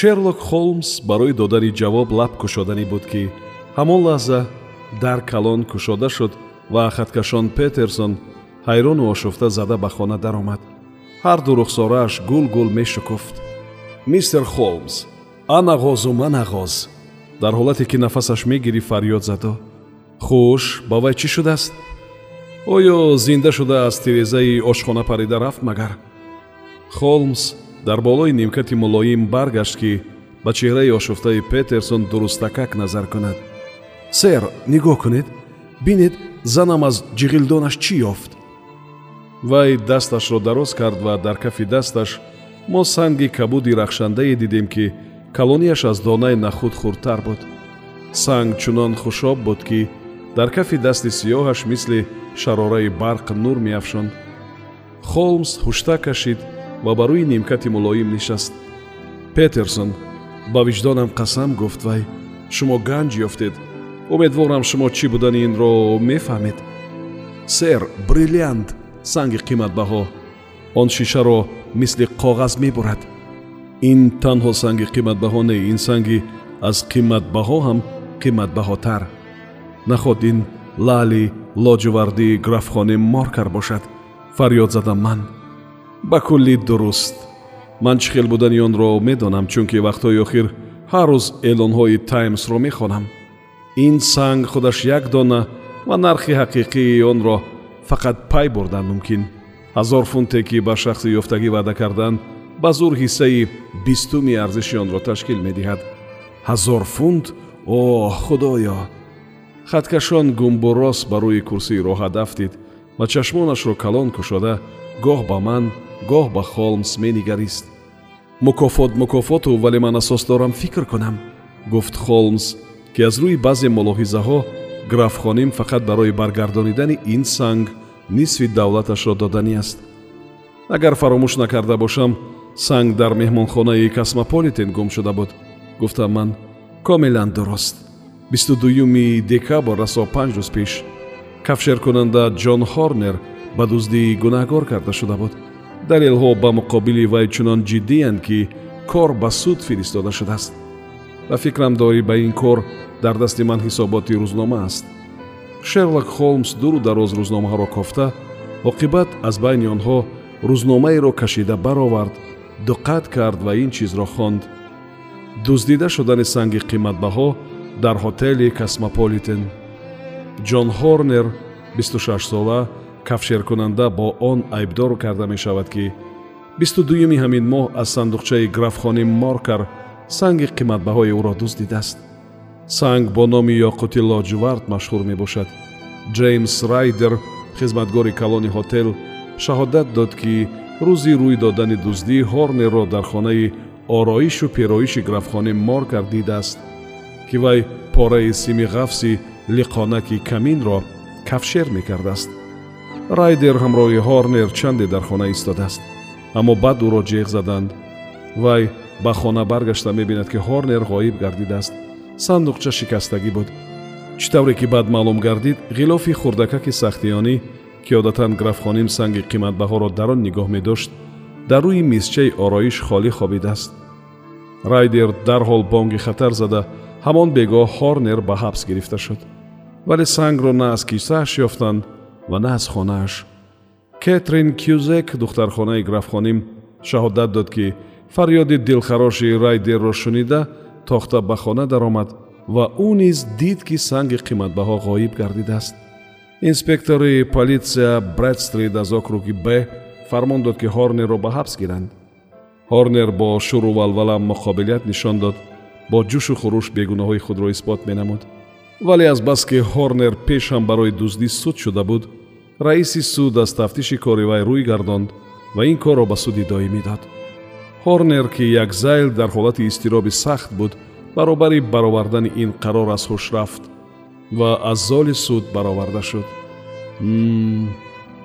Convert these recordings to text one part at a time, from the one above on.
шерлок холмс барои додани ҷавоб лаб кушоданӣ буд ки ҳамон лаҳза дар калон кушода шуд ва хаткашон петерсон ҳайрону ошуфта зада ба хона даромад. Ҳар ду рухсорааш гул гул мешукуфт. Мистер холмс анағозу манағоз дар ҳолате ки нафасаш мегирӣ фарёд задо. Хуш ба вай чӣ шудааст? Оё зинда шуда аз тирезаи ошхона парида рафт магар холмс дар болои нимкати мулоим баргашт ки ба чеҳраи ошуфтаи петерсон дурустакак назар кунад. Сэр нигоҳ кунед. Бинед занам аз ҷиғилдонаш чӣ ёфт? Вай дасташро дароз кард ва дар кафи дасташ мо санги кабуди рахшандае дидем ки калонияш аз донаи нахуд хурдтар буд. Санг чунон хушоб буд ки дар кафи дасти сиёҳаш мисли шарораи барқ нур меафшонд. Холмс ҳушта кашид ва ба рӯи нимкати мулоим нишаст. Петерсон ба виҷдонам қасам гуфт вай шумо ганҷ ёфтед. Умедворам шумо чӣ будани инро мефаҳмед? Сэр бриллиант санги қиматбаҳо. Он шишаро мисли коғаз мебурад. Ин танҳо санги қиматбаҳо не ин санги аз қиматбаҳо ҳам қиматбаҳотар. Наход ин лаъли лоҷувардии графхони моркар бошад фарёд задам ман ба кулли дуруст. Ман чӣ хел будани онро медонам чунки вақтҳои охир ҳар рӯз эълонҳои таймсро мехонам. Ин санг худаш як дона ва нархи ҳақиқии онро фақат пай бурдан мумкин. Ҳазор фунте ки ба шахси ёфтагӣ ваъда кардан ба зур ҳиссаи бистуми арзиши онро ташкил медиҳад. Ҳазор фунт? О худоё! Хаткашон гумбурос ба рӯи курсии роҳат афтид ва чашмонашро калон кушода гоҳ ба ман гоҳ ба холмс менигарист. Мукофот мукофоту вале ман асос дорам фикр кунам гуфт холмс ки аз рӯи баъзе мулоҳизаҳо графхоним фақат барои баргардонидани ин санг нисфи давлаташро доданӣ аст. Агар фаромӯш накарда бошам санг дар меҳмонхонаи космополитен гум шуда буд гуфтам ман. Комилан дуруст бисту дуюми декабр расо панҷ рӯз пеш кафшеркунанда ҷон хорнер ба дуздии гунаҳгор карда шуда буд. Далелҳо ба муқобили вай чунон ҷиддиянд ки кор ба суд фиристода шудааст. Ба фикрам дорӣ ба ин кор дар дасти ман ҳисоботи рӯзнома аст. Шерлок холмс дуру дароз рӯзномаҳоро кофта оқибат аз байни онҳо рӯзномаеро кашида баровард диққат кард ва ин чизро хонд. Дуздида шудани санги қиматбаҳо дар ҳотели космополитен ҷон хорнер 26 сола кафшеркунанда бо он айбдор карда мешавад ки бисту дуюми ҳамин моҳ аз сандуқчаи графхони моркар санги қиматбаҳои ӯро дуздидааст санг бо номи ёқути лоҷувард машҳур мебошад. Ҷеймс райдер хизматгори калони ҳотел шаҳодат дод ки рӯзи рӯй додани дуздӣ хорнерро дар хонаи ороишу пероиши графхони моркар дидааст ки вай пораи сими ғафси лиқонаки каминро кафшер мекардааст райдер ҳамроҳи хорнер чанде дар хона истодааст аммо баъд ӯро ҷеғ заданд вай ба хона баргашта мебинад ки хорнер ғоиб гардидааст сандуқча шикастагӣ буд чӣ тавре ки баъд маълум гардид ғилофи хурдакаки сахтиёнӣ ки одатан графхоним санги қиматбаҳоро дар он нигоҳ медошт дар рӯи мизчаи ороиш холӣ хобидааст райдер дарҳол бонги хатар зада ҳамон бегоҳ хорнер ба ҳабс гирифта шуд вале сангро на аз кисааш ёфтанд ва на аз хонааш кетрин кюзек духтархонаи графхоним шаҳодат дод ки фарёди дилхароши райдерро шунида тохта ба хона даромад ва ӯ низ дид ки санги қиматбаҳо ғоиб гардидааст. Инспектори полисия брэдстрид аз округи б фармон дод ки хорнерро ба ҳабс гиранд. Хорнер бо шуру валвала муқобилият нишон дод бо ҷӯшу хуруш бегуноҳои худро исбот менамуд вале азбаски ҳорнер пеш ҳам барои дуздӣ суд шуда буд раиси суд аз тафтиши кори вай рӯй гардонд ва ин корро ба суди доимӣ дод ҳорнер ки як зайл дар ҳолати изтироби сахт буд баробари баровардани ин қарор аз ҳуш рафт ва аз золи суд бароварда шуд.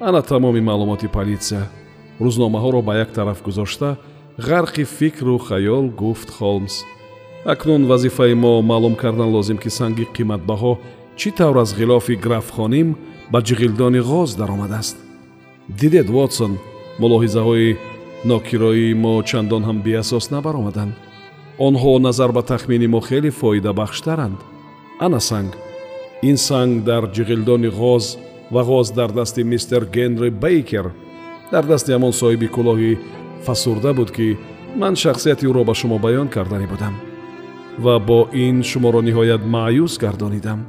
Ана тамоми маълумоти политсия рӯзномаҳоро ба як тараф гузошта ғарқи фикру хаёл гуфт холмс акнун вазифаи мо маълум кардан лозим ки санги қиматбаҳо чӣ тавр аз ғилофи графхоним ба ҷиғилдони ғоз даромадааст? Дидед вотсон мулоҳизаҳои нокироии мо чандон ҳам беасос набаромаданд. Онҳо назар ба тахмини мо хеле фоидабахштаранд. Ана санг ин санг дар ҷиғилдони ғоз ва ғоз дар дасти мистер генри бейкер дар дасти ҳамон соҳиби кӯлоҳи фасурда буд ки ман шахсияти ӯро ба шумо баён карданӣ будам ва бо ин шуморо ниҳоят маъюс гардонидам.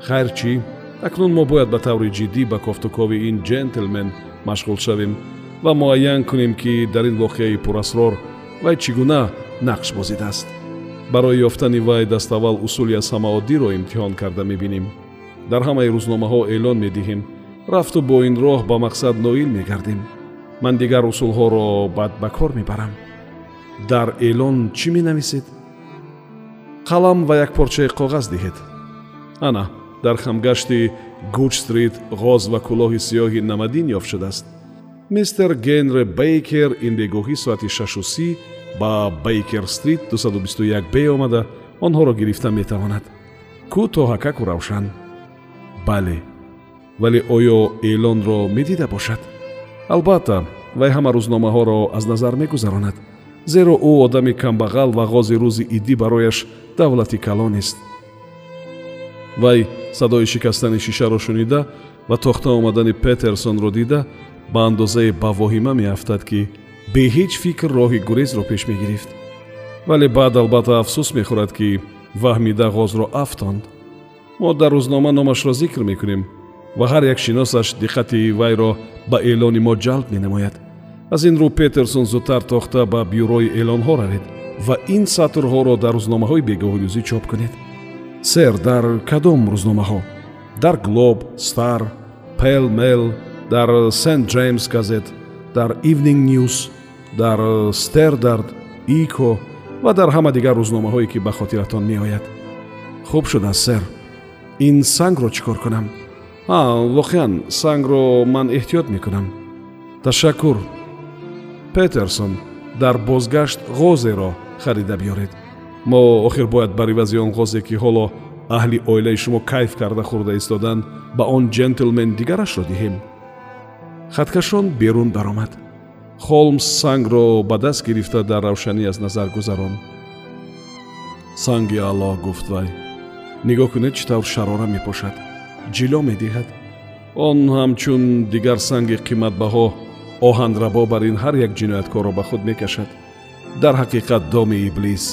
Хайр чӣ? Акнун мо бояд ба таври ҷиддӣ ба кофтукови ин ҷентлмен машғул шавем ва муайян кунем ки дар ин воқеаи пурасрор вай чӣ гуна нақш бозидааст. Барои ёфтани вай даставвал усули аз ҳама оддиро имтиҳон карда мебинем. Дар ҳамаи рӯзномаҳо эълон медиҳем. Рафту бо ин роҳ ба мақсад ноил мегардем. Ман дигар усулҳоро бад ба кор мебарам. Дар эълон чӣ менависед қалам ва як порчаи коғаз диҳед. Ана дар хамгашти гуч стрит ғоз ва кӯлоҳи сиёҳи намадин ёфт шудааст. Мистер генри бейкер ин бегоҳӣ соати шашу си ба бейкер стрит 221 б омада онҳоро гирифта метавонад. Кӯ то ҳакаку равшан? Бале. Вале оё эълонро медида бошад? Албатта вай ҳама рӯзномаҳоро аз назар мегузаронад зеро ӯ одами камбағал ва ғози рӯзи иддӣ барояш давлати калонест вай садои шикастани шишаро шунида ва тохта омадани петерсонро дида ба андозае ба воҳима меафтад ки бе ҳеҷ фикр роҳи гурезро пеш мегирифт. Вале баъд албатта афсӯс мехӯрад ки ваҳмида ғозро афтонд. Мо дар рӯзнома номашро зикр мекунем ва ҳар як шиносаш диққати вайро ба эълони мо ҷалб менамояд аз ин рӯ петерсон зудтар тохта ба бюрои эълонҳо равед ва ин сатрҳоро дар рӯзномаҳои бегоҳилӯзӣ чоп кунед. Сэр дар кадом рӯзномаҳо? Дар глоб стар пел мел дар сент ҷеймс газет дар ивнинг ньюс дар стердард ико ва дар ҳама дигар рӯзномаҳое ки ба хотиратон меояд. Хуб шудааст сэр ин сангро чӣ кор кунам? Ҳа воқеан сангро ман эҳтиёт мекунам. Ташаккур петерсон дар бозгашт ғозеро харида биёред. Мо охир бояд бар ивази он ғозе ки ҳоло аҳли оилаи шумо кайф карда хӯрда истоданд ба он ҷентлмен дигарашро диҳем. Хаткашон берун баромад холмс сангро ба даст гирифта дар равшанӣ аз назар гузаронд санги аъло гуфт вай. Нигоҳ кунед чӣ тавр шарора мепошад. Ҷило медиҳад. Он ҳамчун дигар санги қиматбаҳо оҳанрабо бар ин ҳар як ҷинояткорро ба худ мекашад. Дар ҳақиқат доми иблис.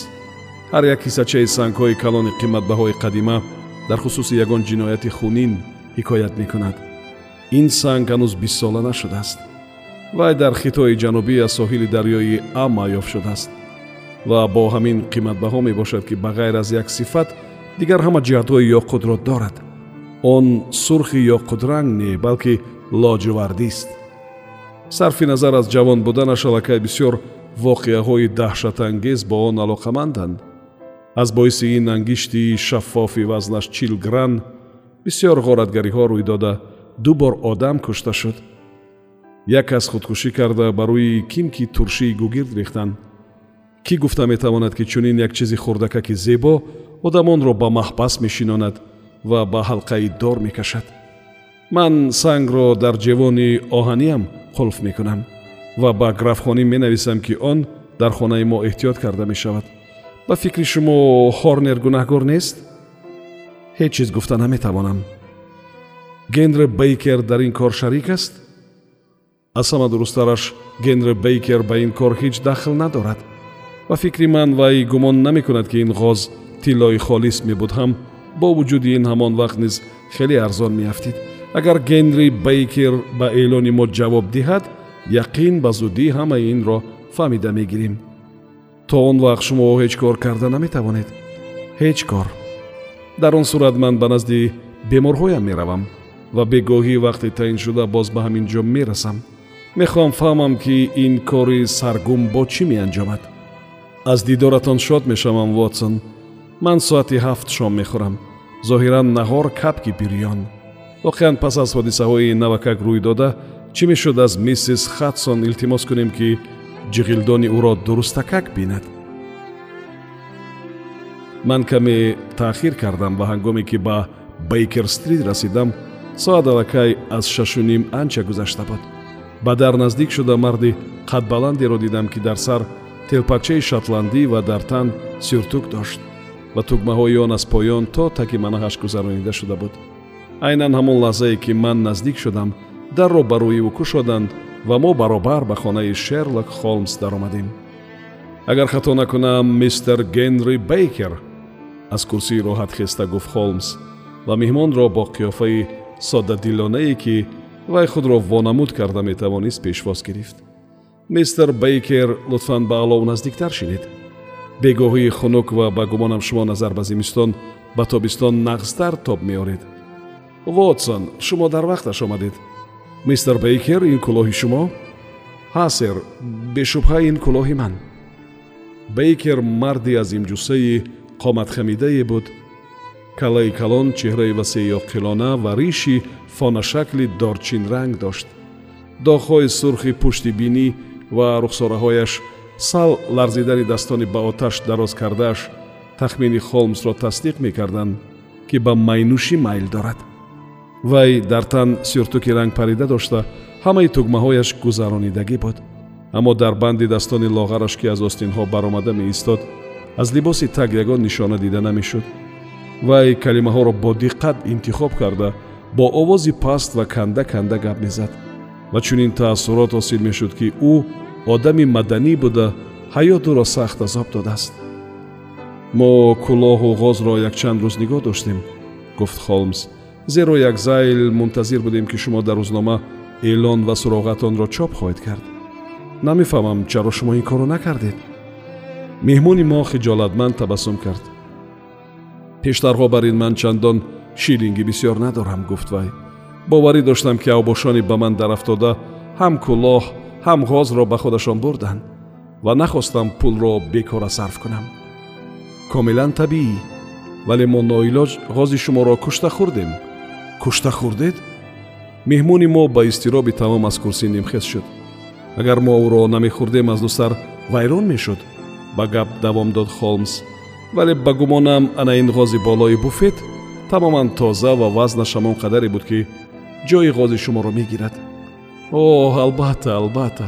Ҳар як ҳисачаи сангҳои калони қиматбаҳои қадима дар хусуси ягон ҷинояти хунин ҳикоят мекунад. Ин санг ҳанӯз бистсола нашудааст. Вай дар хитои ҷанубӣ аз соҳили дарёи ама ёфт шудааст. Ва бо ҳамин қиматбаҳо мебошад ки ба ғайр аз як сифат дигар ҳама ҷиҳатҳои ёқудро дорад. Он сурхи ёқудранг не балки лоҷувардист сарфи назар аз ҷавон буданаш аллакай бисёр воқеаҳои даҳшатангез бо он алоқаманданд. Аз боиси ин ангишти шаффофи вазнаш чил гран бисёр ғоратгариҳо рӯй дода ду бор одам кушта шуд. Як кас худкушӣ карда ба рӯи ким ки туршии гугирд рехтанд кӣ гуфта метавонад ки чунин як чизи хурдакаки зебо одамонро ба маҳбас мешинонад ва ба ҳалқаи дор мекашад. Ман сангро дар ҷевони оҳаниам қулф мекунам ва ба графхонӣ менависам ки он дар хонаи мо эҳтиёт карда мешавад ба фикри шумо ҳорнер гунаҳгор нест ҳеҷ чиз гуфта наметавонам генри бейкер дар ин кор шарик аст аз ҳама дурусттараш генри бейкер ба ин кор ҳеҷ дахл надорад ба фикри ман вай гумон намекунад ки ин ғоз тиллои холис мебуд ҳам бо вуҷуди ин ҳамон вақт низ хеле арзон меафтид агар генри бейкер ба эълони мо ҷавоб диҳад яқин ба зудӣ ҳамаи инро фаҳмида мегирем. То он вақт шумо ҳеҷ кор карда наметавонед? Ҳеҷ кор. Дар он сурат ман ба назди беморҳоям меравам ва бегоҳӣ вақти таъин шуда боз ба ҳамин ҷо мерасам. Мехоҳам фаҳмам ки ин кори саргум бо чӣ меанҷомад? Аз дидоратон шод мешавам вотсон. Ман соати ҳафт шом мехӯрам. Зоҳиран наҳор капки бирён воқеан пас аз ҳодисаҳои навакак рӯй дода чӣ мешуд аз миссис хатсон илтимос кунем ки ҷиғилдони ӯро дурустакак бинад? Ман каме таъхир кардам ва ҳангоме ки ба бейкер стрит расидам соат аллакай аз шашу ним анча гузашта буд. Ба дар наздик шуда марди қадбаландеро дидам ки дар сар телпачаи шотландӣ ва дар тан сюртук дошт ва тугмаҳои он аз поён то таки манаҳаш гузаронида шуда буд айнан ҳамон лаҳзае ки ман наздик шудам дарро ба рӯи ӯ кушоданд ва мо баробар ба хонаи шерлок холмс даромадем. Агар хато накунам мистер генри бейкер аз курсии роҳат хеста гуфт холмс ва меҳмонро бо қиёфаи соддадилонае ки вай худро вонамуд карда метавонист пешвоз гирифт. Мистер бейкер лутфан ба алов наздиктар шинед. Бегоҳии хунук ва ба гумонам шумо назар ба зимистон ба тобистон нағзтар тоб меоред вотсон шумо дар вақташ омадед. Мистер бейкер ин кӯлоҳи шумо? Ҳа сэр бешубҳа ин кӯлоҳи ман. Бейкер марди азимҷусаи қоматхамидае буд. Калаи калон чеҳраи васеи оқилона ва риши фонашакли дорчинранг дошт. Доғҳои сурхи пушти бинӣ ва рухсораҳояш сал ларзиданидастони ба оташ дароз кардааш тахмини холмсро тасдиқ мекарданд ки ба майнӯшӣ майл дорад вай дар тан сюртуки рангпарида дошта ҳамаи тугмаҳояш гузаронидагӣ буд. Аммо дар бандидастони лоғараш ки аз остинҳо баромада меистод аз либоси так ягон нишона дида намешуд. Вай калимаҳоро бо диққат интихоб карда бо овози паст ва канда канда гап мезад. Ва чунин таассурот ҳосил мешуд ки ӯ одами маданӣ буда ҳаёт ӯро сахт азоб додааст. Мо кӯлоҳу ғозро якчанд рӯз нигоҳ доштем гуфт холмс зеро як зайл мунтазир будем ки шумо дар рӯзнома эълон ва суроғатонро чоп хоҳед кард намефаҳмам чаро шумо ин корро накардед меҳмони мо хиҷолатманд табассум кард пештарҳо бар ин ман чандон шилинги бисьёр надорам гуфт вай боварӣ доштам ки авбошони ба ман дарафтода ҳам кӯлоҳ ҳам ғозро ба худашон бурданд ва нахостам пулро бекора сарф кунам комилан табиӣ вале мо ноилоҷ ғози шуморо кушта хӯрдем кушта хӯрдед меҳмони мо ба изтироби тамом аз курсӣ нимхез шуд. Агар мо ӯро намехӯрдем аз ду сар вайрон мешуд ба гап давом дод холмс. Вале ба гумонам ана ин ғози болои буфет тамоман тоза ва вазнаш ҳамон қадаре буд ки ҷои ғози шуморо мегирад. Оҳ албатта албатта.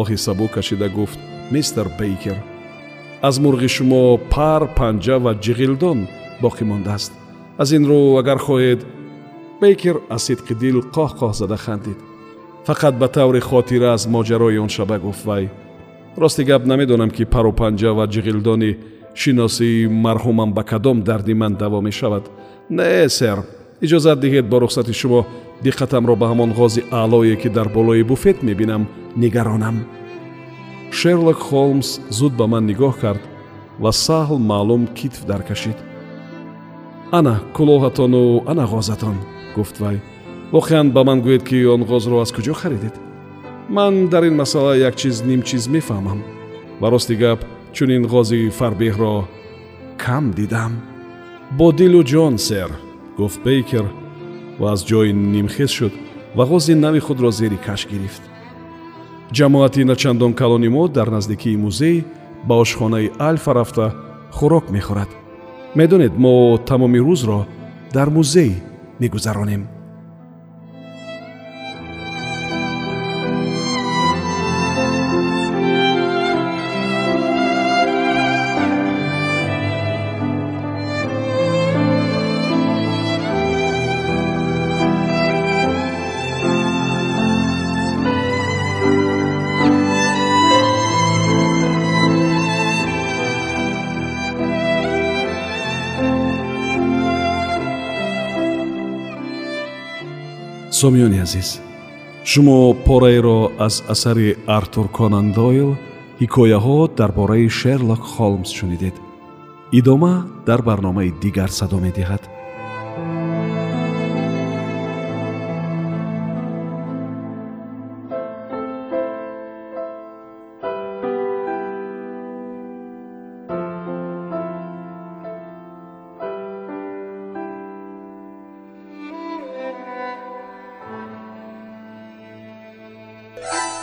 Оҳи сабук кашида гуфт мистер бейкер аз мурғи шумо пар панҷа ва ҷиғилдон боқӣ мондааст. Аз ин рӯ агар хоҳед бейкер аз сидқи дил қоҳ-қоҳ зада хандид фақат ба таври хотира аз моҷарои он шаба гуфт вай рости гап намедонам ки пару панҷа ва ҷиғилдони шиносии марҳумам ба кадом дарди ман даво мешавад не сэр иҷозат диҳед бо рухсати шумо диққатамро ба ҳамон ғози аълое ки дар болои буфет мебинам нигаронам шерлок холмс зуд ба ман нигоҳ кард ва саҳл маълум китф даркашид ана кӯлоҳатону ана ғозатон гуфт вай воқеан ба ман гӯед ки он ғозро аз куҷо харидед? Ман дар ин масъала як чиз ним чиз мефаҳмам. Ва рости гап чунин ғози фарбеҳро кам дидам бо дилу ҷон сэр гуфт бейкер ва аз ҷои нимхез шуд ва ғози нави худро зери каш гирифт. Ҷамоати начандон калони мо дар наздикии музей ба ошхонаи альфа рафта хӯрок мехӯрад. Медонед мо тамоми рӯзро дар музей мегузаронем сомиёни азиз шумо пораеро аз асари артур конан дойл ҳикояҳо дар бораи шерлок холмс шунидед. Идома дар барномаи дигар садо медиҳад